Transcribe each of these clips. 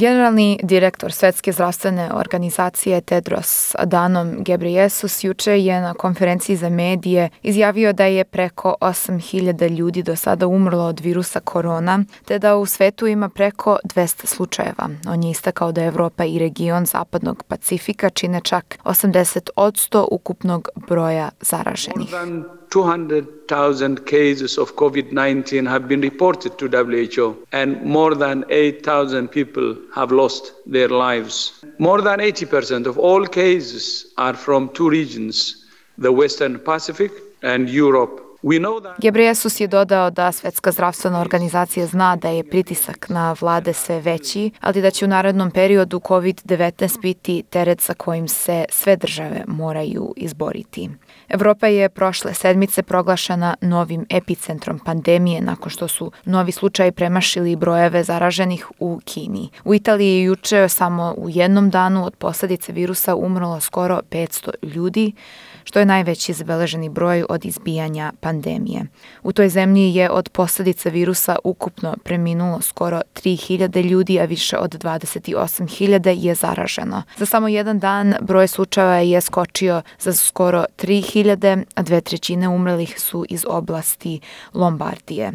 Generalni direktor Svetske zdravstvene organizacije Tedros Adhanom Ghebreyesus juče je na konferenciji za medije izjavio da je preko 8000 ljudi do sada umrlo od virusa korona, te da u svetu ima preko 200 slučajeva. On je istakao da Evropa i region Zapadnog Pacifika čine čak 80 ukupnog broja zaraženih. 200,000 cases of COVID 19 have been reported to WHO, and more than 8,000 people have lost their lives. More than 80% of all cases are from two regions the Western Pacific and Europe. Gebreyesus je dodao da Svetska zdravstvena organizacija zna da je pritisak na vlade sve veći, ali da će u narednom periodu COVID-19 biti teret sa kojim se sve države moraju izboriti. Evropa je prošle sedmice proglašena novim epicentrom pandemije nakon što su novi slučaji premašili brojeve zaraženih u Kini. U Italiji je juče samo u jednom danu od posledice virusa umrlo skoro 500 ljudi, što je najveći zabeleženi broj od izbijanja pandemije. U toj zemlji je od posledica virusa ukupno preminulo skoro 3000 ljudi, a više od 28.000 je zaraženo. Za samo jedan dan broj slučajeva je skočio za skoro 3000, a dve trećine umrlih su iz oblasti Lombardije.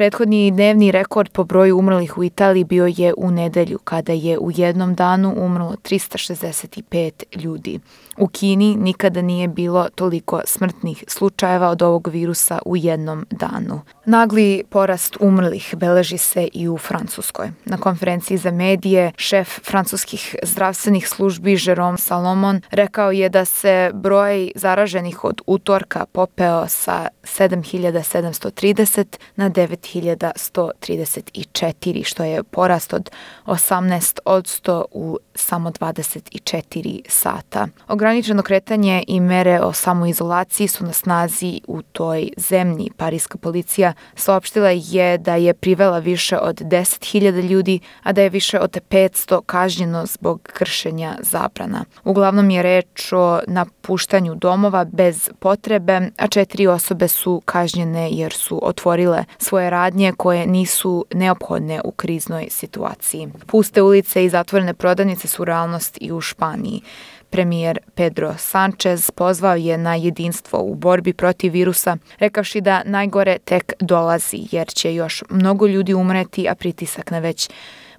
Prethodni dnevni rekord po broju umrlih u Italiji bio je u nedelju, kada je u jednom danu umrlo 365 ljudi. U Kini nikada nije bilo toliko smrtnih slučajeva od ovog virusa u jednom danu. Nagli porast umrlih beleži se i u Francuskoj. Na konferenciji za medije šef francuskih zdravstvenih službi Jerome Salomon rekao je da se broj zaraženih od utorka popeo sa 7730 na 9134, što je porast od 18 od 100 u samo 24 sata. Ograničeno kretanje i mere o samoizolaciji su na snazi u toj zemlji. Parijska policija saopštila je da je privela više od 10.000 ljudi, a da je više od 500 kažnjeno zbog kršenja zabrana. Uglavnom je reč o napuštanju domova bez potrebe, a četiri osobe su kažnjene jer su otvorile svoje radnje koje nisu neophodne u kriznoj situaciji. Puste ulice i zatvorene prodavnice su realnost i u Španiji. Premijer Pedro Sanchez pozvao je na jedinstvo u borbi protiv virusa, rekavši da najgore tek dolazi jer će još mnogo ljudi umreti, a pritisak na već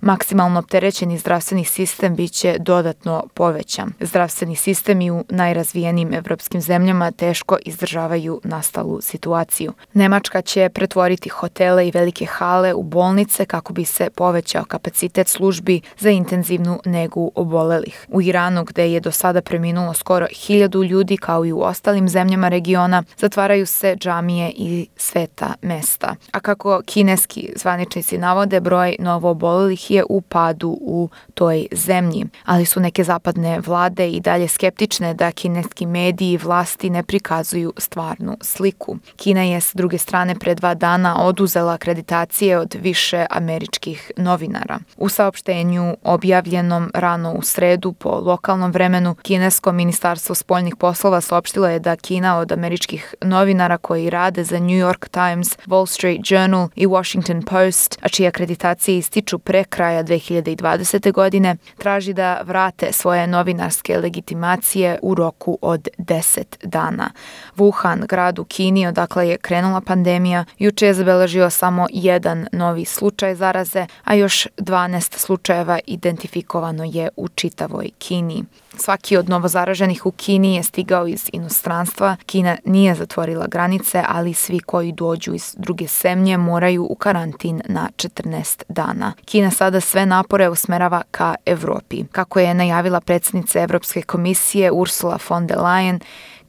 maksimalno opterećeni zdravstveni sistem biće dodatno povećan. Zdravstveni sistemi u najrazvijenim evropskim zemljama teško izdržavaju nastalu situaciju. Nemačka će pretvoriti hotele i velike hale u bolnice kako bi se povećao kapacitet službi za intenzivnu negu obolelih. U Iranu, gde je do sada preminulo skoro hiljadu ljudi kao i u ostalim zemljama regiona, zatvaraju se džamije i sveta mesta. A kako kineski zvaničnici navode, broj novo obolelih je u padu u toj zemlji, ali su neke zapadne vlade i dalje skeptične da kineski mediji i vlasti ne prikazuju stvarnu sliku. Kina je s druge strane pre dva dana oduzela akreditacije od više američkih novinara. U saopštenju objavljenom rano u sredu po lokalnom vremenu, Kinesko ministarstvo spoljnih poslova saopštilo je da Kina od američkih novinara koji rade za New York Times, Wall Street Journal i Washington Post, a čije akreditacije ističu pre kraja 2020. godine, traži da vrate svoje novinarske legitimacije u roku od 10 dana. Wuhan, grad u Kini odakle je krenula pandemija, juče je zabeležio samo jedan novi slučaj zaraze, a još 12 slučajeva identifikovano je u čitavoj Kini. Svaki od novozaraženih u Kini je stigao iz inostranstva. Kina nije zatvorila granice, ali svi koji dođu iz druge zemlje moraju u karantin na 14 dana. Kina sada sve napore usmerava ka Evropi. Kako je najavila predsednica Evropske komisije Ursula von der Leyen,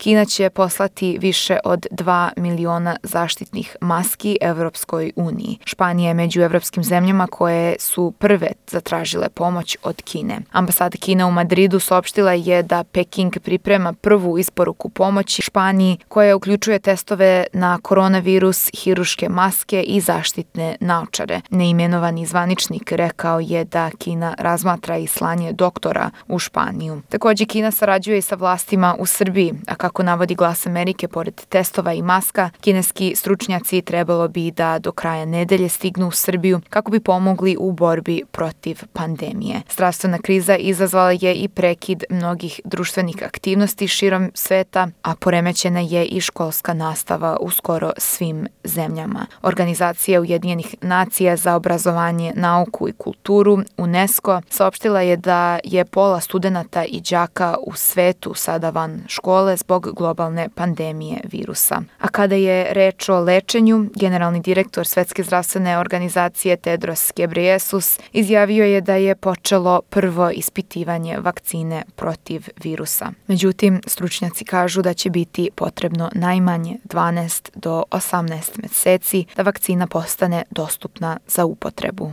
Kina će poslati više od 2 miliona zaštitnih maski Evropskoj uniji. Španija je među evropskim zemljama koje su prve zatražile pomoć od Kine. Ambasada Kine u Madridu saopštila je da Peking priprema prvu isporuku pomoći Španiji koja uključuje testove na koronavirus, hiruške maske i zaštitne naočare. Neimenovani zvaničnik rekao je da Kina razmatra i slanje doktora u Španiju. Takođe Kina sarađuje i sa vlastima u Srbiji, a kako navodi glas Amerike, pored testova i maska, kineski stručnjaci trebalo bi da do kraja nedelje stignu u Srbiju kako bi pomogli u borbi protiv pandemije. Zdravstvena kriza izazvala je i prekid mnogih društvenih aktivnosti širom sveta, a poremećena je i školska nastava u skoro svim zemljama. Organizacija Ujedinjenih nacija za obrazovanje, nauku i kulturu, UNESCO, saopštila je da je pola studenta i đaka u svetu sada van škole zbog globalne pandemije virusa. A kada je reč o lečenju, generalni direktor Svetske zdravstvene organizacije Tedros Ghebreyesus izjavio je da je počelo prvo ispitivanje vakcine protiv virusa. Međutim, stručnjaci kažu da će biti potrebno najmanje 12 do 18 meseci da vakcina postane dostupna za upotrebu.